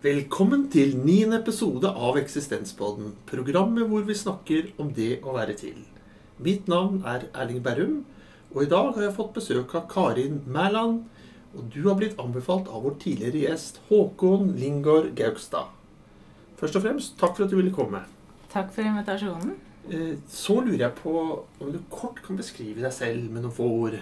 Velkommen til niende episode av Eksistenspodden, programmet hvor vi snakker om det å være til. Mitt navn er Erling Berrum, og i dag har jeg fått besøk av Karin Mæland. Og du har blitt anbefalt av vår tidligere gjest Håkon Lingård Gaugstad. Først og fremst, takk for at du ville komme. Takk for invitasjonen. Eh, Så lurer jeg på om du kort kan beskrive deg selv med noen få ord.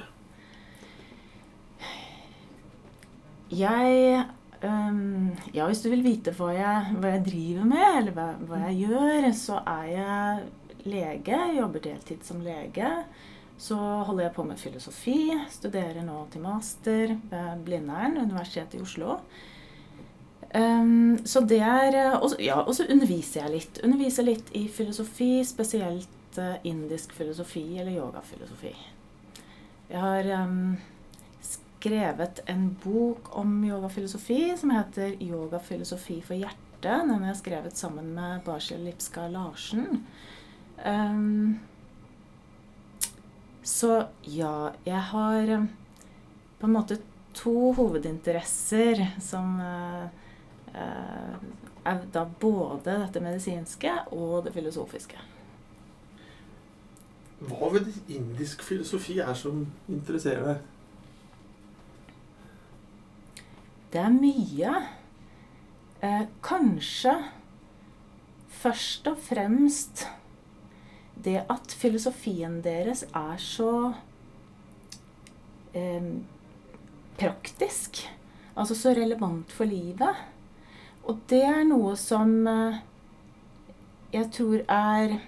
Jeg øhm, Ja, hvis du vil vite hva jeg, hva jeg driver med, eller hva, hva jeg gjør, så er jeg lege. Jobber deltid som lege. Så holder jeg på med filosofi. Studerer nå til master ved Blindern, Universitetet i Oslo. Um, så det er og Ja, så underviser jeg litt. Underviser litt i filosofi, spesielt eh, indisk filosofi eller yogafilosofi. Jeg har øhm, skrevet en bok om yogafilosofi som heter 'Yogafilosofi for hjertet'. Den har jeg skrevet sammen med Basil Lipska Larsen. Um, så ja, jeg har eh, på en måte to hovedinteresser som uh, er da både dette medisinske og det filosofiske. Hva ved indisk filosofi er som interesserer deg? Det er mye. Eh, kanskje først og fremst det at filosofien deres er så eh, praktisk. Altså så relevant for livet. Og det er noe som eh, jeg tror er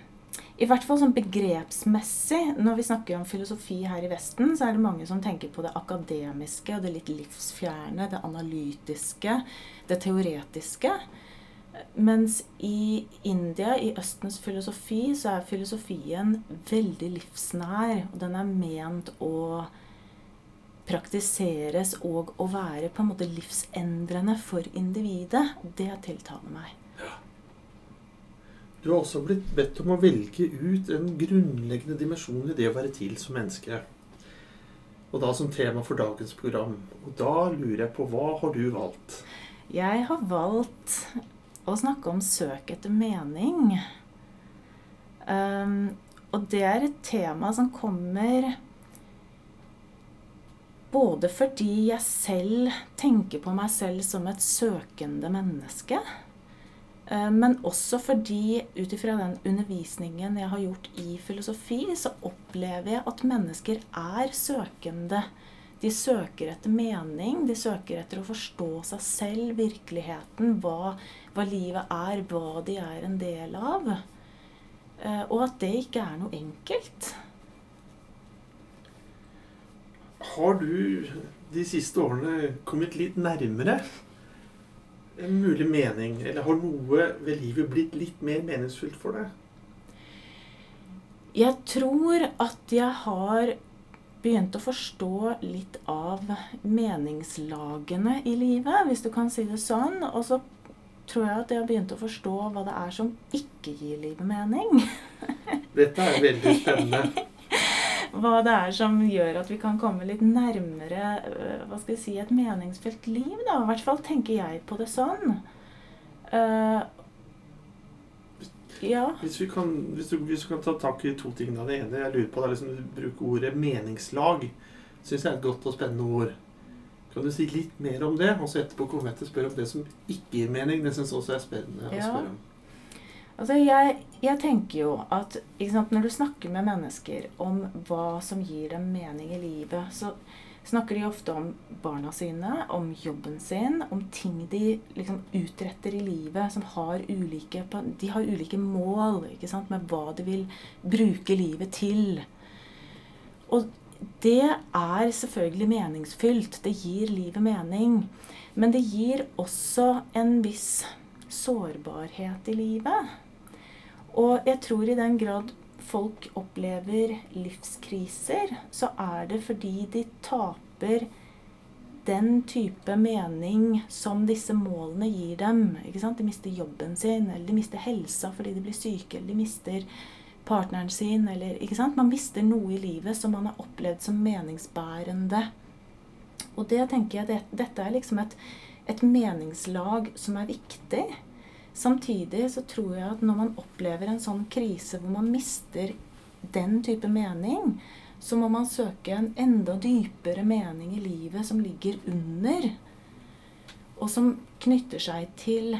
i hvert fall sånn begrepsmessig, når vi snakker om filosofi her i Vesten, så er det mange som tenker på det akademiske og det litt livsfjerne, det analytiske, det teoretiske. Mens i India, i Østens filosofi, så er filosofien veldig livsnær. Og den er ment å praktiseres og å være på en måte livsendrende for individet. Det tiltaler meg. Du har også blitt bedt om å velge ut en grunnleggende dimensjon i det å være til som menneske. Og da som tema for dagens program. Og da lurer jeg på hva har du valgt? Jeg har valgt å snakke om søk etter mening. Um, og det er et tema som kommer både fordi jeg selv tenker på meg selv som et søkende menneske, men også fordi ut ifra den undervisningen jeg har gjort i filosofi, så opplever jeg at mennesker er søkende. De søker etter mening, de søker etter å forstå seg selv, virkeligheten, hva, hva livet er, hva de er en del av. Eh, Og at det ikke er noe enkelt. Har du de siste årene kommet litt nærmere en mulig mening? Eller har noe ved livet blitt litt mer meningsfullt for deg? Jeg tror at jeg har begynt å forstå litt av meningslagene i livet, hvis du kan si det sånn. Og så tror jeg at jeg har begynt å forstå hva det er som ikke gir livet mening. Dette er veldig spennende. Hva det er som gjør at vi kan komme litt nærmere øh, hva skal jeg si, et meningsfylt liv. da. I hvert fall tenker jeg på det sånn. Uh, ja. Hvis, vi kan, hvis, du, hvis du kan ta tak i to ting. da. Det ene jeg lurer på, det er liksom du bruker ordet meningslag. Syns jeg er et godt og spennende ord. Kan du si litt mer om det? Og så etterpå kommer jeg til å spørre om det som ikke gir mening. Det syns også er spennende å spørre om. Altså, jeg, jeg tenker jo at sant, når du snakker med mennesker om hva som gir dem mening i livet, så snakker de ofte om barna sine, om jobben sin, om ting de liksom utretter i livet som har ulike De har ulike mål ikke sant, med hva de vil bruke livet til. Og det er selvfølgelig meningsfylt. Det gir livet mening. Men det gir også en viss sårbarhet i livet. Og jeg tror i den grad folk opplever livskriser, så er det fordi de taper den type mening som disse målene gir dem. De mister jobben sin, eller de mister helsa fordi de blir syke, eller de mister partneren sin, eller? Man mister noe i livet som man har opplevd som meningsbærende. Og det tenker jeg, det, dette er liksom et, et meningslag som er viktig. Samtidig så tror jeg at når man opplever en sånn krise hvor man mister den type mening, så må man søke en enda dypere mening i livet som ligger under, og som knytter seg til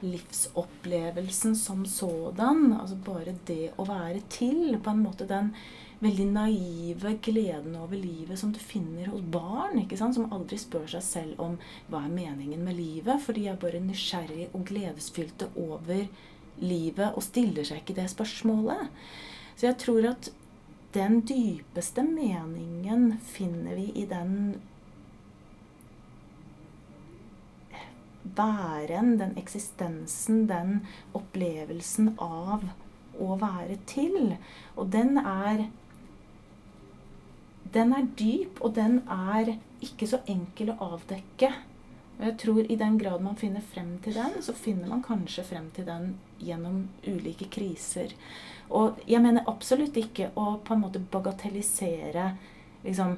livsopplevelsen som sådan. Altså bare det å være til. På en måte den veldig naive gleden over livet som du finner hos barn. ikke sant? Som aldri spør seg selv om hva er meningen med livet. For de er bare nysgjerrige og gledesfylte over livet og stiller seg ikke det spørsmålet. Så jeg tror at den dypeste meningen finner vi i den væren, den eksistensen, den opplevelsen av å være til. Og den er Den er dyp, og den er ikke så enkel å avdekke. Og jeg tror i den grad man finner frem til den, så finner man kanskje frem til den gjennom ulike kriser. Og jeg mener absolutt ikke å på en måte bagatellisere liksom,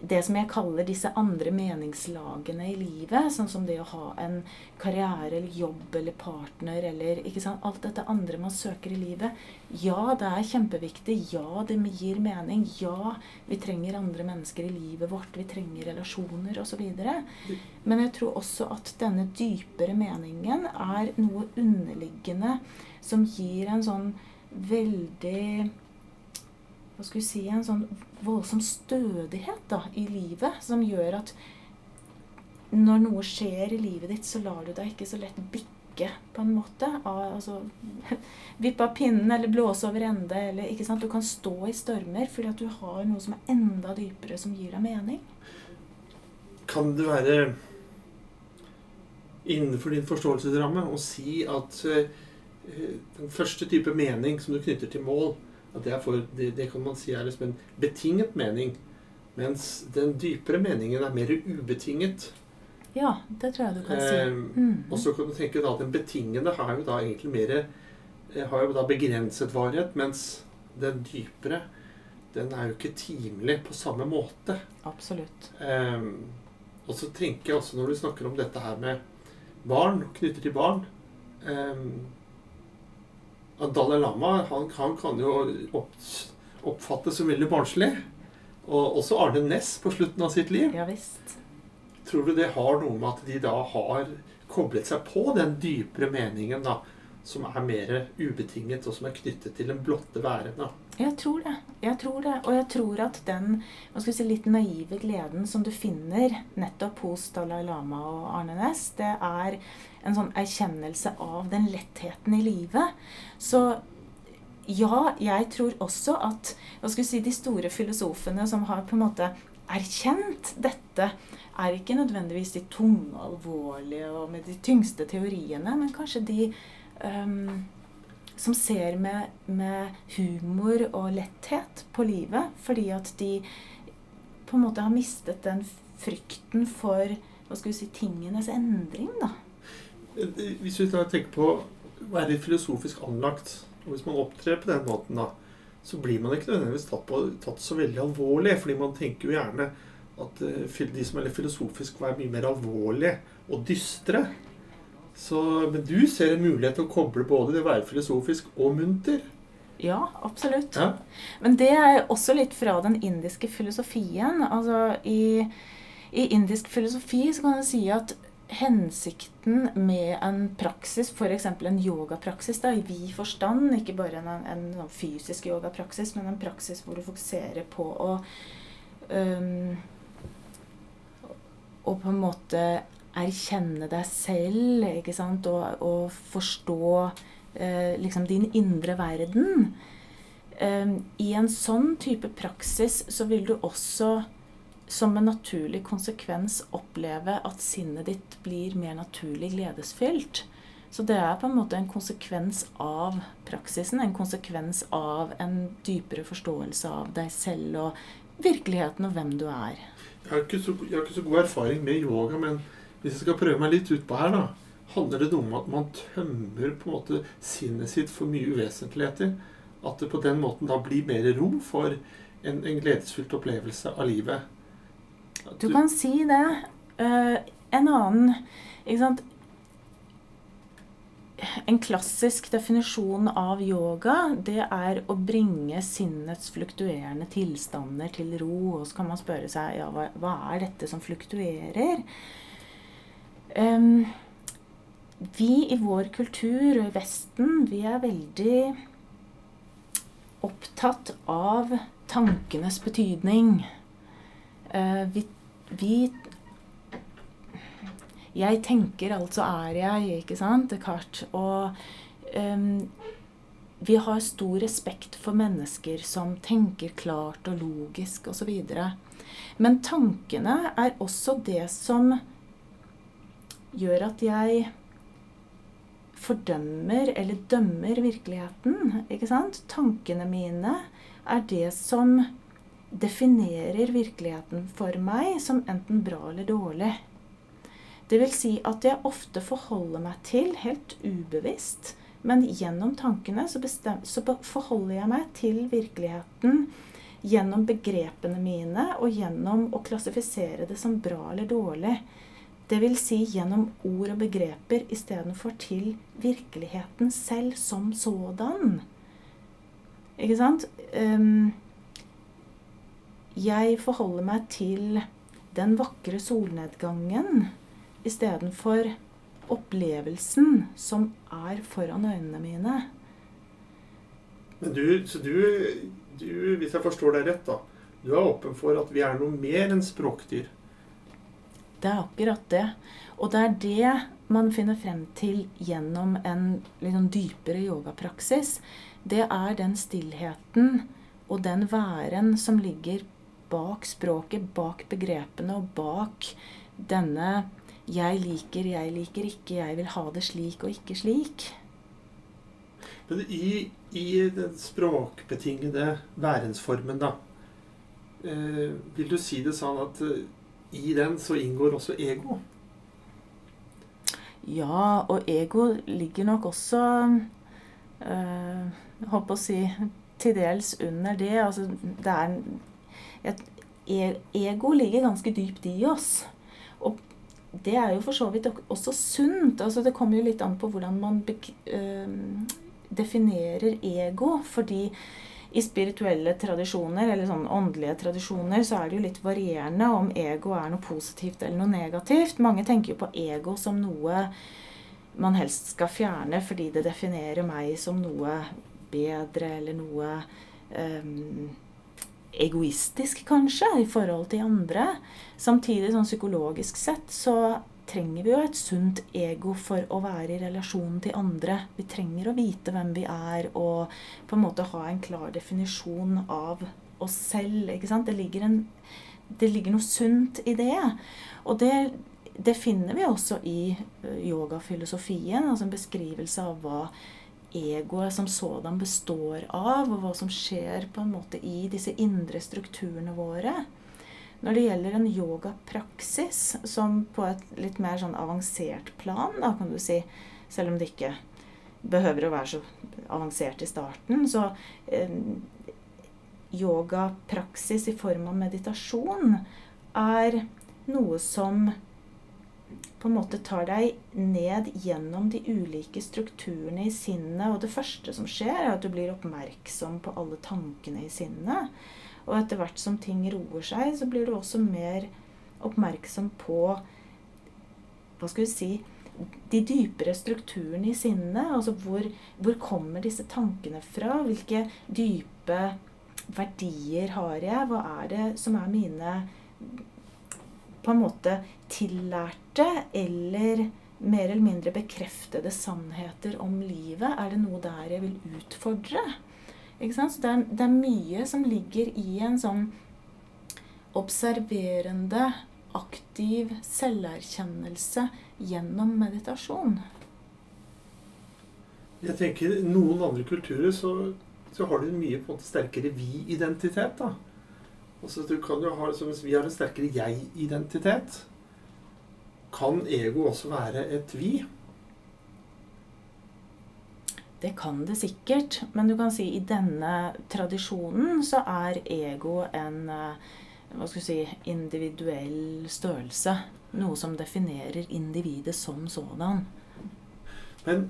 det som jeg kaller disse andre meningslagene i livet, sånn som det å ha en karriere eller jobb eller partner eller ikke sant, alt dette andre man søker i livet. Ja, det er kjempeviktig. Ja, det gir mening. Ja, vi trenger andre mennesker i livet vårt. Vi trenger relasjoner osv. Men jeg tror også at denne dypere meningen er noe underliggende som gir en sånn veldig hva skal vi si, en sånn voldsom stødighet da, i livet som gjør at når noe skjer i livet ditt, så lar du deg ikke så lett bikke på en måte. Altså, Vippe av pinnen eller blåse over ende. Eller, ikke sant? Du kan stå i stormer fordi at du har noe som er enda dypere, som gir deg mening. Kan det være innenfor din forståelsesramme å si at uh, den første type mening som du knytter til mål, at det, for, det, det, kan man si er liksom en betinget mening. Mens den dypere meningen er mer ubetinget. Ja, det tror jeg du kan si. Eh, mm. Og så kan du tenke at den betingede har jo da egentlig mer eh, har jo da begrenset varighet, mens den dypere den er jo ikke timelig på samme måte. Absolutt. Eh, og så tenker jeg også når du snakker om dette her med barn, knyttet til barn eh, Dalai Lama han, han kan jo opp, oppfattes som veldig barnslig. Og også Arne Næss på slutten av sitt liv. Ja, visst. Tror du det har noe med at de da har koblet seg på den dypere meningen da, som er mer ubetinget, og som er knyttet til den blotte væren? da? Jeg tror det. Jeg tror det. Og jeg tror at den si, litt naive gleden som du finner nettopp hos Dalai Lama og Arne Næss, det er en sånn erkjennelse av den lettheten i livet. Så ja, jeg tror også at si, de store filosofene som har på en måte erkjent dette, er ikke nødvendigvis de tunge, alvorlige og med de tyngste teoriene, men kanskje de um, som ser med, med, humor og letthet på livet, fordi at de på en måte har mistet den frykten for hva skal vi si, tingenes endring. da. Hvis vi tenker på å være filosofisk anlagt, og hvis man opptrer på den måten, da, så blir man ikke nødvendigvis tatt, på, tatt så veldig alvorlig. fordi man tenker jo gjerne at uh, de som er litt filosofiske, er mye mer alvorlige og dystre. Så, men du ser en mulighet til å koble både det å være filosofisk og munter. Ja, absolutt. Ja. Men det er også litt fra den indiske filosofien. Altså i, i indisk filosofi så kan du si at hensikten med en praksis, f.eks. en yogapraksis da, i vid forstand, ikke bare en, en, en, sånn fysisk yogapraksis, men en praksis hvor du fokuserer på å um, Å på en måte erkjenne deg selv, ikke sant, og, og forstå eh, liksom din indre verden. Eh, I en sånn type praksis så vil du også som en naturlig konsekvens oppleve at sinnet ditt blir mer naturlig gledesfylt. Så det er på en måte en konsekvens av praksisen, en konsekvens av en dypere forståelse av deg selv og virkeligheten og hvem du er. Jeg har ikke så, har ikke så god erfaring med yoga, men hvis jeg skal prøve meg litt utpå her, da, handler det noe om at man tømmer på en måte sinnet sitt for mye uvesentligheter. At det på den måten da blir mer rom for en, en gledesfylt opplevelse av livet. Du kan si det. Uh, en annen ikke sant? En klassisk definisjon av yoga, det er å bringe sinnets fluktuerende tilstander til ro. Og så kan man spørre seg ja, hva, hva er dette som fluktuerer? Vi i vår kultur, i Vesten, vi er veldig opptatt av tankenes betydning. Uh, vi, vi jeg tenker, altså er jeg, ikke sant, Descartes. Og um, vi har stor respekt for mennesker som tenker klart og logisk osv. Men tankene er også det som gjør at jeg fordømmer eller dømmer virkeligheten. ikke sant? Tankene mine er det som definerer virkeligheten for meg som enten bra eller dårlig. Det vil si at jeg ofte forholder meg til, helt ubevisst, men gjennom tankene så, bestem, så forholder jeg meg til virkeligheten gjennom begrepene mine og gjennom å klassifisere det som bra eller dårlig. Vil si gjennom ord og begreper istedenfor til virkeligheten selv som sådan. Ikke sant? Um, jeg forholder meg til den vakre solnedgangen istedenfor opplevelsen som er foran øynene mine. Men du, så du, du, hvis jeg forstår deg rett, da, du er åpen for at vi er noe mer enn språkdyr? Det er akkurat det. Og det er det man finner frem til gjennom en liksom dypere yogapraksis. Det er den stillheten og den væren som ligger bak språket, bak begrepene og bak denne 'jeg liker, jeg liker ikke', 'jeg vil ha det slik og ikke slik'. Men i, i den språkbetingede værensformen, da eh, Vil du si det sånn at eh, i den så inngår også ego? Ja, og ego ligger nok også øh, Holdt å si til dels under det. Altså, det er et, e, Ego ligger ganske dypt i oss. Og det er jo for så vidt også sunt. Altså det kommer jo litt an på hvordan man øh, definerer ego. Fordi i spirituelle tradisjoner, eller sånn åndelige tradisjoner, så er det jo litt varierende om ego er noe positivt eller noe negativt. Mange tenker jo på ego som noe man helst skal fjerne fordi det definerer meg som noe bedre eller noe um, egoistisk, kanskje, i forhold til andre. Samtidig, sånn psykologisk sett, så trenger vi jo et sunt ego for å være i relasjon til andre. Vi trenger å vite hvem vi er, og på en måte ha en klar definisjon av oss selv. ikke sant? Det ligger, en, det ligger noe sunt i det. Og det, det finner vi også i yogafilosofien, altså en beskrivelse av hva egoet som sådan består av, og hva som skjer på en måte i disse indre strukturene våre. Når det gjelder en yogapraksis som på et litt mer sånn avansert plan, da kan du si, selv om det ikke behøver å være så avansert i starten, så eh, Yogapraksis i form av meditasjon er noe som på en måte tar deg ned gjennom de ulike strukturene i sinnet. Og det første som skjer, er at du blir oppmerksom på alle tankene i sinnet. Og etter hvert som ting roer seg, så blir du også mer oppmerksom på Hva skal vi si De dypere strukturene i sinnet. Altså hvor, hvor kommer disse tankene fra? Hvilke dype verdier har jeg? Hva er det som er mine på en måte tillærte eller mer eller mindre bekreftede sannheter om livet? Er det noe der jeg vil utfordre? Ikke sant? Så det er, det er mye som ligger i en sånn observerende, aktiv selverkjennelse gjennom meditasjon. Jeg tenker Noen andre kulturer så, så har de mye på en måte sterkere vi-identitet. da. Altså, du kan jo ha, Hvis vi har en sterkere jeg-identitet, kan ego også være et vi? Det kan det sikkert, men du kan si i denne tradisjonen så er ego en eh, hva skal si, individuell størrelse. noe som definerer individet som sådan. Men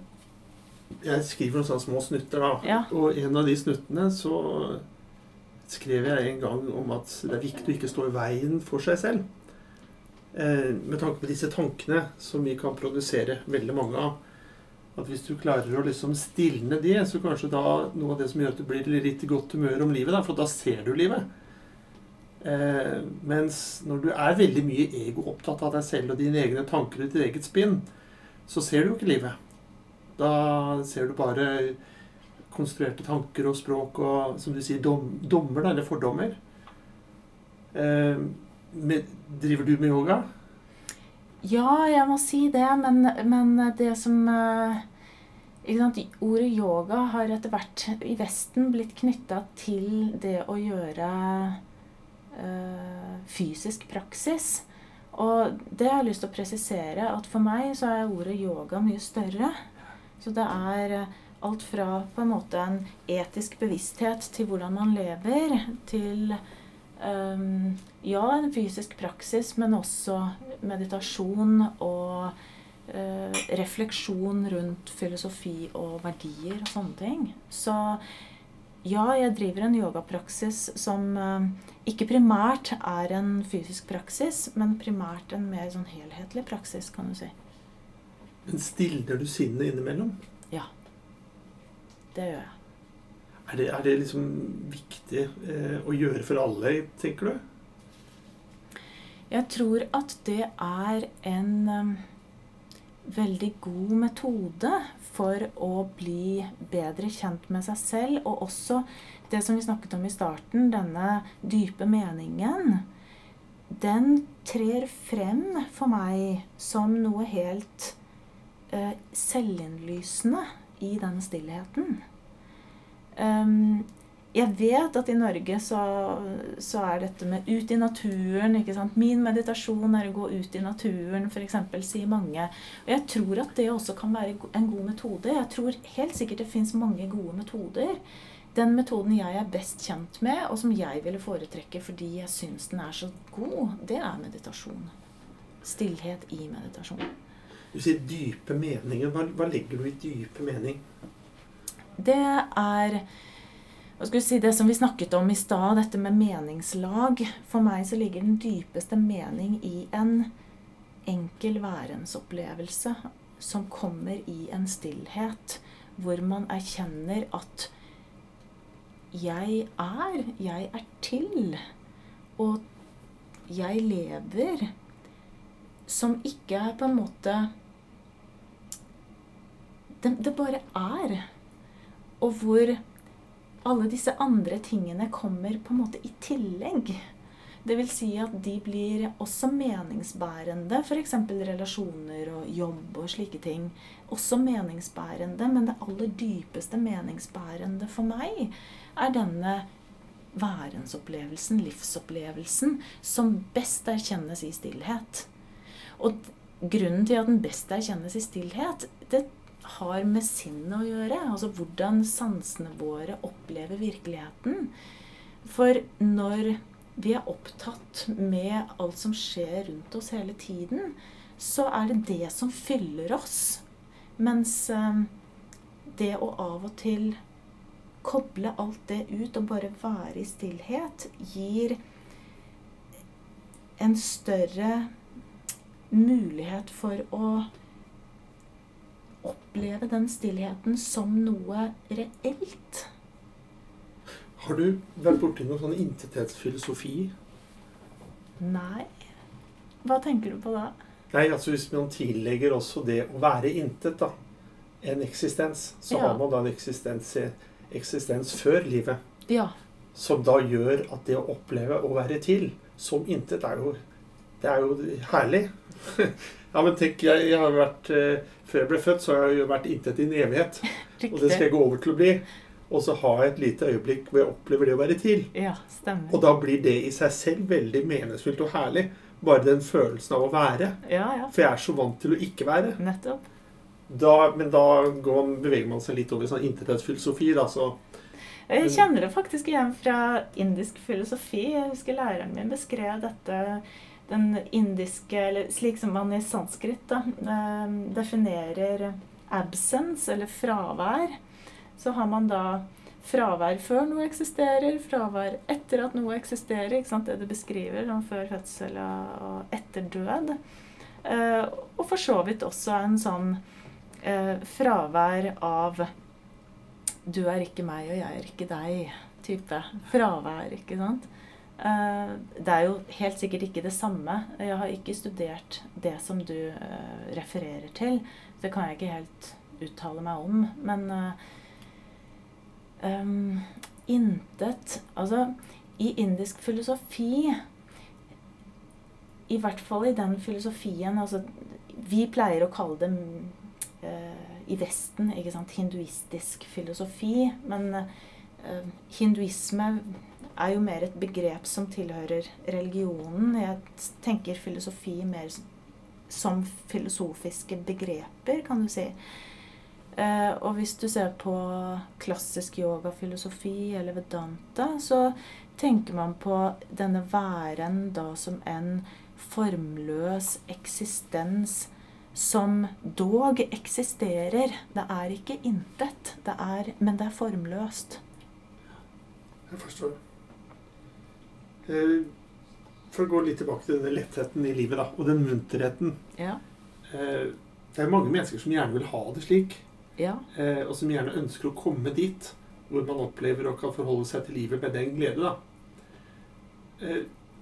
jeg skriver noen sånne små snutter, da. Ja. Og en av de snuttene så skrev jeg en gang om at det er viktig å ikke stå i veien for seg selv. Eh, med tanke på disse tankene som vi kan produsere veldig mange av. At hvis du klarer å liksom stilne det, så kanskje da noe av det som gjør at du blir litt i godt humør om livet, da, for da ser du livet. Eh, mens når du er veldig mye ego opptatt av deg selv og dine egne tanker og ditt eget spinn, så ser du jo ikke livet. Da ser du bare konstruerte tanker og språk og, som du sier, dom, dommer, da, eller fordommer. Eh, med, driver du med yoga? Ja, jeg må si det, men, men det som eh? Ordet yoga har etter hvert i Vesten blitt knytta til det å gjøre øh, fysisk praksis. Og det har jeg lyst til å presisere at for meg så er ordet yoga mye større. Så det er alt fra på en måte en etisk bevissthet til hvordan man lever, til um, ja, en fysisk praksis, men også meditasjon og uh, refleksjon rundt filosofi og verdier og sånne ting. Så ja, jeg driver en yogapraksis som uh, ikke primært er en fysisk praksis, men primært en mer sånn helhetlig praksis, kan du si. Men stiller du sinnet innimellom? Ja. Det gjør jeg. Er det, er det liksom viktig eh, å gjøre for alle, tenker du? Jeg tror at det er en um, veldig god metode for å bli bedre kjent med seg selv, og også det som vi snakket om i starten, denne dype meningen. Den trer frem for meg som noe helt uh, selvinnlysende i den stillheten. Um, jeg vet at i Norge så, så, er dette med ut i naturen ikke sant? Min meditasjon er å gå ut i naturen, f.eks., sier mange. Og jeg tror at det også kan være en god metode. Jeg tror helt sikkert det fins mange gode metoder. Den metoden jeg er best kjent med, og som jeg ville foretrekke fordi jeg syns den er så god, det er meditasjon. Stillhet i meditasjon. Du sier dype meninger. Hva, hva legger du i dype mening? Det er hva skal si, det som vi snakket om i stad, dette med meningslag. For meg så ligger den dypeste mening i en enkel værensopplevelse som kommer i en stillhet, hvor man erkjenner at jeg er, jeg er til, og jeg lever, som ikke er på en måte Det, det bare er. Og hvor alle disse andre tingene kommer på en måte i tillegg. Vil si at de blir også meningsbærende, f.eks. relasjoner og jobb og slike ting. Også meningsbærende, men det aller dypeste meningsbærende for meg er denne værensopplevelsen, livsopplevelsen, som best erkjennes i stillhet. Og grunnen til at den best erkjennes i stillhet, det har med sinnet å gjøre. Altså hvordan sansene våre opplever virkeligheten. For når vi er opptatt med alt som skjer rundt oss hele tiden, så er det det som fyller oss. Mens eh, det å av og til koble alt det ut og bare være i stillhet, gir en større mulighet for å oppleve den stillheten som noe reelt. Har du vært borti noen sånn intethetsfilosofi? Nei. Hva tenker du på da? Nei, altså Hvis man tillegger også det å være intet, da, en eksistens, så Ja. har man da en eksistens, eksistens før livet. Ja. Som da gjør at det å oppleve å være til som intet er jo Det er jo herlig. ja, men tenk, jeg, jeg har jo vært eh, Før jeg ble født, så har jeg jo vært intet i en evighet. Og det skal jeg gå over til å bli. Og så har jeg et lite øyeblikk hvor jeg opplever det å være til. Ja, stemmer. Og da blir det i seg selv veldig meningsfylt og herlig. Bare den følelsen av å være. Ja, ja. For jeg er så vant til å ikke være. Nettopp. Da, men da går, beveger man seg litt over i sånn intethetsfilosofi. Da, så Jeg kjenner det faktisk igjen fra indisk filosofi. Jeg husker læreren min beskrev dette, den indiske Eller slik som man i sanskrit da, eh, definerer absence, eller fravær, så har man da fravær før noe eksisterer, fravær etter at noe eksisterer. ikke sant, Det du beskriver om før fødsel og etter død. Eh, og for så vidt også en sånn eh, fravær av Du er ikke meg, og jeg er ikke deg-type fravær, ikke sant. Eh, det er jo helt sikkert ikke det samme. Jeg har ikke studert det som du eh, refererer til. Det kan jeg ikke helt uttale meg om. Men um, intet Altså, i indisk filosofi I hvert fall i den filosofien altså, Vi pleier å kalle det uh, i Vesten ikke sant, hinduistisk filosofi. Men uh, hinduisme er jo mer et begrep som tilhører religionen. Jeg tenker filosofi mer som filosofiske begreper, kan du si. Eh, og hvis du ser på klassisk yogafilosofi eller vedanta, så tenker man på denne væren da som en formløs eksistens som dog eksisterer. Det er ikke intet, det er, men det er formløst. Jeg forstår. Eh, for å gå litt tilbake til denne lettheten i livet da, og den munterheten. Ja. Eh, det er mange mennesker som gjerne vil ha det slik. Ja. Eh, og som gjerne ønsker å komme dit hvor man opplever og kan forholde seg til livet med den glede. da.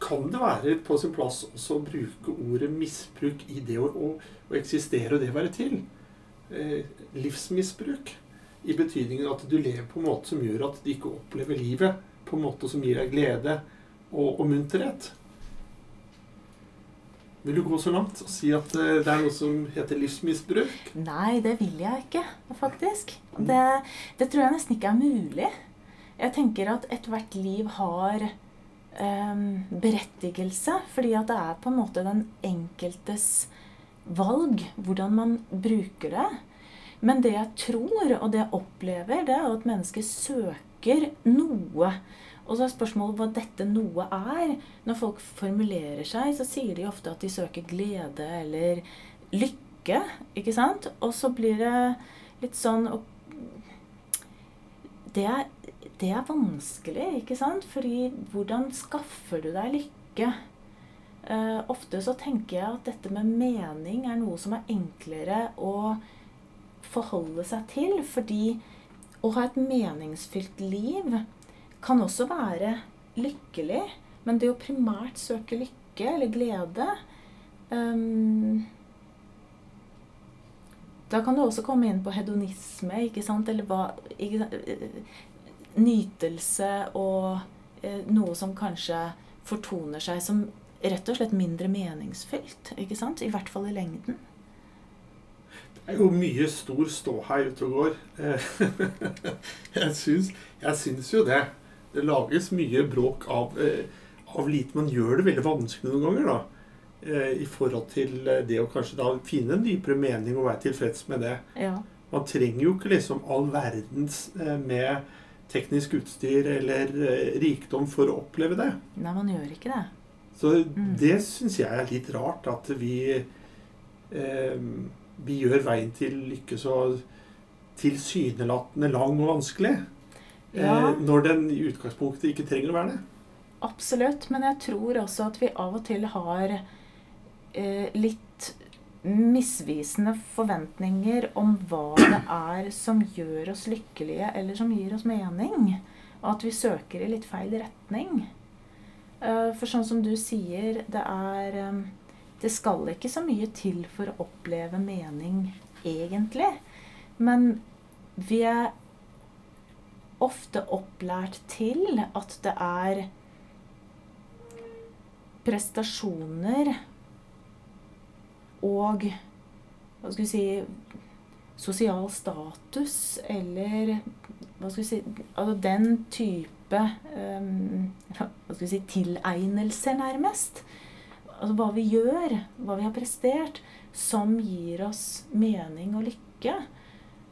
Kan det være på sin plass også å bruke ordet misbruk i det å, å, å eksistere og det å være til? Livsmisbruk. I betydningen at du lever på en måte som gjør at du ikke opplever livet på en måte som gir deg glede og, munterhet. Vil du gå så langt og si at eh, det er noe som heter livsmisbruk? Nei, det vil jeg ikke, faktisk. Det, det tror jeg nesten ikke er mulig. Jeg tenker at ethvert liv har um, berettigelse, fordi at det er på en måte den enkeltes valg hvordan man bruker det. Men det jeg tror, og det jeg opplever, det er at mennesker søker noe og så er spørsmålet hva dette noe er. Når folk formulerer seg, så sier de ofte at de søker glede eller lykke. Ikke sant? Og så blir det litt sånn det er, det er vanskelig, ikke sant? Fordi hvordan skaffer du deg lykke? Uh, ofte så tenker jeg at dette med mening er noe som er enklere å forholde seg til. Fordi å ha et meningsfylt liv kan også være lykkelig. Men det å primært søke lykke eller glede um, Da kan du også komme inn på hedonisme, ikke sant? Eller hva ikke sant? Nytelse og eh, noe som kanskje fortoner seg som rett og slett mindre meningsfylt. ikke sant? I hvert fall i lengden. Det er jo mye stor ståhei ute og går. syns, jeg syns jo det. Det lages mye bråk av, eh, av lite. Man gjør det veldig vanskelig noen ganger, da. Eh, I forhold til eh, det å kanskje da finne en dypere mening og være tilfreds med det. Ja. Man trenger jo ikke liksom all verdens med teknisk utstyr eller rikdom for å oppleve det. Nei, man gjør ikke det. Så mm. det syns jeg er litt rart, at vi eh, vi gjør veien til lykke så tilsynelatende lang og vanskelig. Ja. Eh, når den i utgangspunktet ikke trenger å være det. Absolutt. Men jeg tror også at vi av og til har eh, litt misvisende forventninger om hva det er som gjør oss lykkelige, eller som gir oss mening. Og at vi søker i litt feil retning. Eh, for sånn som du sier, det er eh, Det skal ikke så mye til for å oppleve mening, egentlig. Men vi er ofte opplært til at det er prestasjoner og hva skal vi si sosial status eller hva skal vi si altså den type um, hva skal vi si tilegnelser, nærmest. Altså hva vi gjør, hva vi har prestert, som gir oss mening og lykke.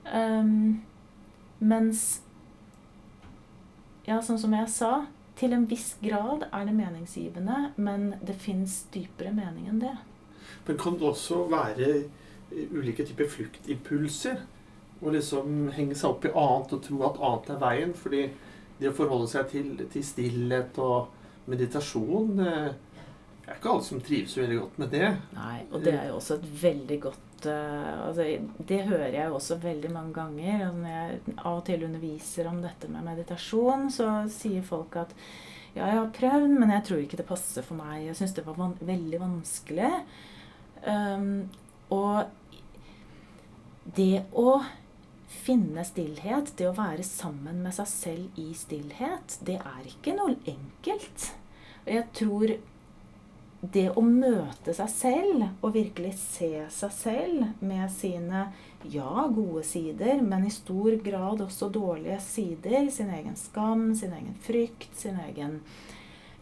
Um, mens ja, sånn som jeg sa, til en viss grad er det meningsgivende, men det fins dypere mening enn det. Men kan det også være eh, ulike typer fluktimpulser? Og liksom henge seg opp i annet og tro at annet er veien? Fordi det å forholde seg til, til stillhet og meditasjon det er ikke alle som trives veldig godt med det. Nei, og det er jo også et veldig godt uh, altså, Det hører jeg også veldig mange ganger. Og når jeg av og til underviser om dette med meditasjon, så sier folk at ja, jeg har prøvd, men jeg tror ikke det passer for meg. Jeg syns det var van veldig vanskelig. Um, og det å finne stillhet, det å være sammen med seg selv i stillhet, det er ikke noe enkelt. Jeg tror det å møte seg selv og virkelig se seg selv med sine ja, gode sider, men i stor grad også dårlige sider, sin egen skam, sin egen frykt, sin egen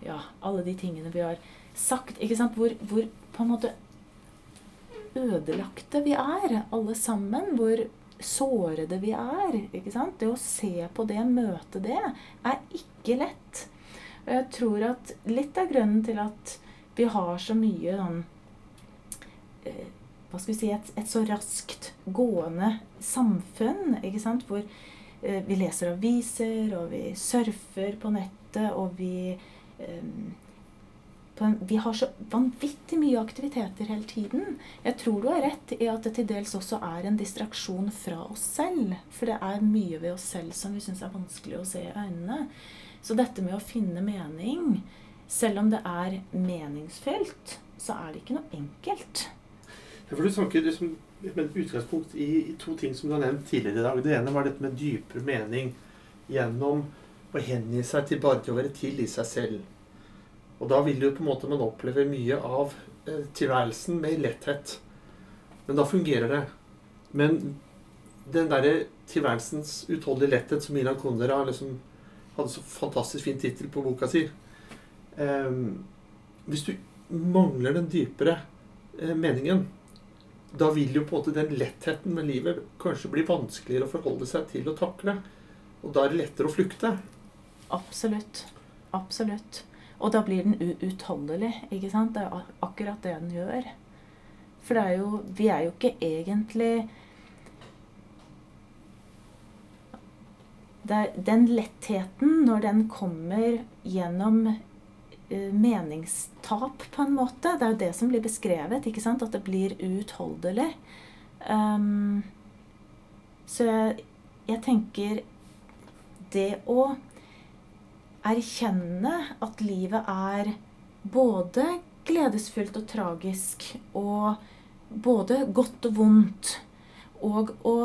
Ja, alle de tingene vi har sagt. ikke sant, Hvor, hvor på en måte ødelagte vi er, alle sammen. Hvor sårede vi er. ikke sant? Det å se på det, møte det, er ikke lett. Og jeg tror at litt av grunnen til at vi har så mye sånn eh, Hva skal vi si et, et, så raskt gående samfunn, ikke sant? hvor eh, vi leser aviser, og vi surfer på nettet, og vi eh, vi har så vanvittig mye aktiviteter hele tiden. Jeg tror du har rett i at det til dels også er en distraksjon fra oss selv. For det er mye ved oss selv som vi syns er vanskelig å se i øynene. Så dette med å finne mening, selv om det er meningsfylt, så er det ikke noe enkelt. For Du snakker liksom med utgangspunkt i, i, to ting som du har nevnt tidligere i dag. Det ene var dette med dypere mening gjennom å hengi seg til bare til å være til i seg selv. Og da vil jo på en måte man oppleve mye av eh, tilværelsen med letthet. Men da fungerer det. Men den derre tilværelsens utholdelige letthet som Milan Kundera liksom hadde så fantastisk fin tittel på boka si Hvis du mangler den dypere eh, meningen, da vil jo på en måte den lettheten med livet kanskje bli vanskeligere å forholde seg til å takle. Og da er det lettere å flykte. Absolutt. Absolutt. Og da blir den uutholdelig. ikke sant? Det er akkurat det den gjør. For er jo Vi er jo ikke egentlig Den lettheten, når den kommer gjennom meningstap, på en måte Det er jo det som blir beskrevet. ikke sant? At det blir uutholdelig. Um, så jeg, jeg tenker Det å erkjenne at livet er både gledesfullt og tragisk, og både godt og vondt. Og å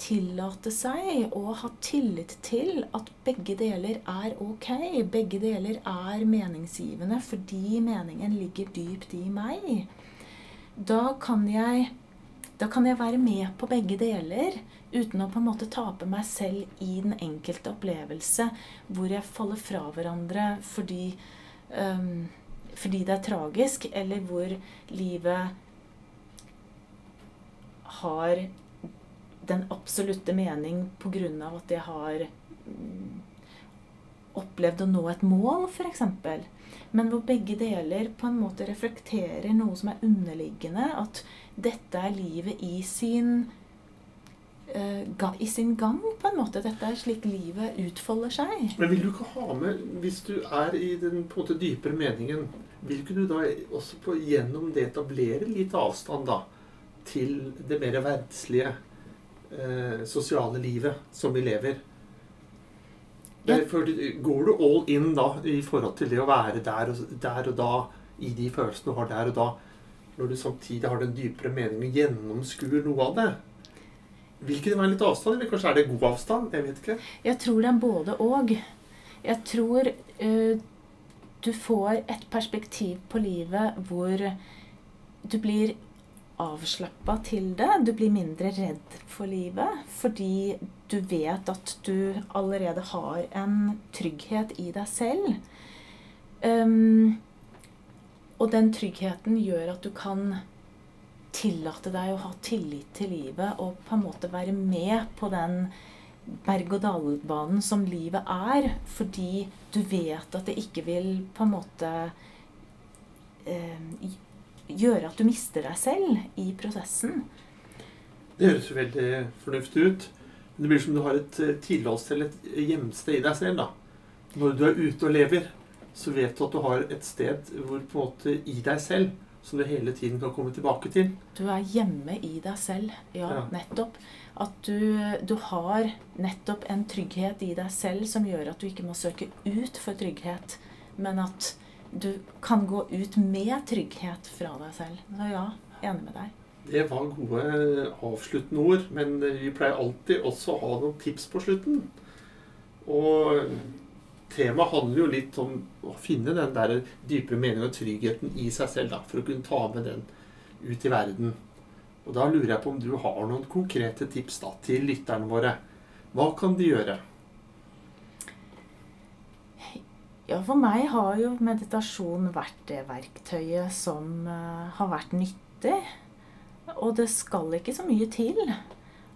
tillate seg å ha tillit til at begge deler er ok. Begge deler er meningsgivende fordi meningen ligger dypt i meg. Da kan jeg da kan jeg være med på begge deler uten å på en måte tape meg selv i den enkelte opplevelse hvor jeg faller fra hverandre fordi, um, fordi det er tragisk, eller hvor livet har den absolutte mening av at jeg har um, opplevd å nå et mål, f.eks. Men hvor begge deler på en måte reflekterer noe som er underliggende. At dette er livet i sin, uh, i sin gang, på en måte. Dette er slik livet utfolder seg. Men vil du ikke ha med, hvis du er i den på en måte dypere meningen, vil ikke du da også på, gjennom det etablere litt avstand da, til det mer verdslige, uh, sosiale livet som vi lever? Derfor går du all in da i forhold til det å være der og, der og da i de følelsene du har der og da, når du samtidig har den dypere meningen og gjennomskuer noe av det? Vil ikke det være litt avstand, eller kanskje er det god avstand? Jeg vet ikke. Jeg tror det er både og. Jeg tror uh, du får et perspektiv på livet hvor du blir avslappa til det. Du blir mindre redd for livet fordi du vet at du allerede har en trygghet i deg selv. Um, og den tryggheten gjør at du kan tillate deg å ha tillit til livet og på en måte være med på den berg-og-dal-banen som livet er, fordi du vet at det ikke vil på en måte eh, gjøre at du mister deg selv i prosessen. Det høres jo veldig fornuftig ut. Det blir som du har et eh, tilholdssted, et hjemsted i deg selv. da. Når du er ute og lever, så vet du at du har et sted hvor på en måte i deg selv som du hele tiden kan komme tilbake til. Du er hjemme i deg selv. Ja, Ja. nettopp. At du, du har nettopp en trygghet i deg selv som gjør at du ikke må søke ut for trygghet, men at du kan gå ut med trygghet fra deg selv. Så ja, enig med deg. Det var gode avsluttende ord, men vi pleier alltid også å ha noen tips på slutten. Og temaet handler jo litt om å finne den der dypere meningen og tryggheten i seg selv, da, for å kunne ta med den ut i verden. Og da lurer jeg på om du har noen konkrete tips da, til lytterne våre. Hva kan de gjøre? Ja, for meg har jo meditasjon vært det verktøyet som eh, har vært nyttig. Og det skal ikke så mye til.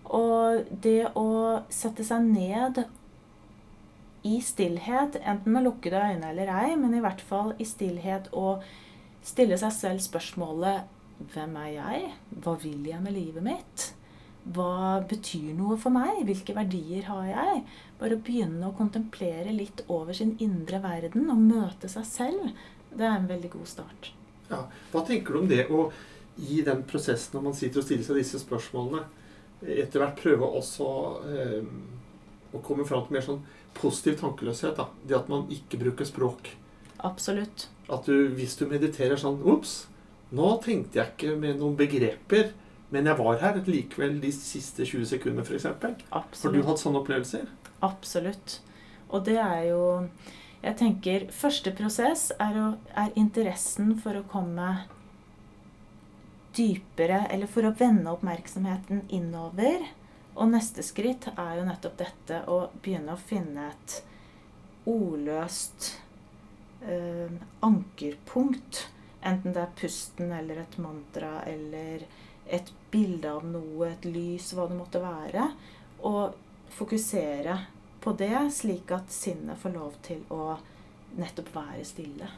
Og det å sette seg ned i stillhet, enten med lukkede øyne eller ei, men i hvert fall i stillhet og stille seg selv spørsmålet Hvem er jeg? Hva vil jeg med livet mitt? Hva betyr noe for meg? Hvilke verdier har jeg? Bare å begynne å kontemplere litt over sin indre verden og møte seg selv. Det er en veldig god start. Ja, hva tenker du om det å i den prosessen når man sitter og stiller seg disse spørsmålene, etter hvert prøve også eh, å komme fram til mer sånn positiv tankeløshet? da, Det at man ikke bruker språk. Absolutt. At du, hvis du mediterer sånn Ops, nå tenkte jeg ikke med noen begreper, men jeg var her likevel de siste 20 sekundene, f.eks. Har du hatt sånne opplevelser? Absolutt. Og det er jo Jeg tenker første prosess er, å, er interessen for å komme dypere, eller for å vende oppmerksomheten innover. Og neste skritt er jo nettopp dette å begynne å finne et ordløst eh, ankerpunkt. Enten det er pusten eller et mantra eller et bilde av noe, et lys, hva det måtte være. Og fokusere på det, slik at sinnet får lov til å nettopp være stille.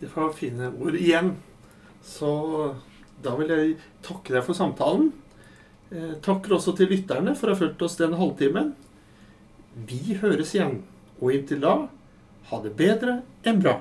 Det var fine ord igjen. Så da vil jeg takke deg for samtalen. Eh, takker også til lytterne for å ha fulgt oss den halvtimen. Vi høres igjen. Og inntil da, ha det bedre enn bra.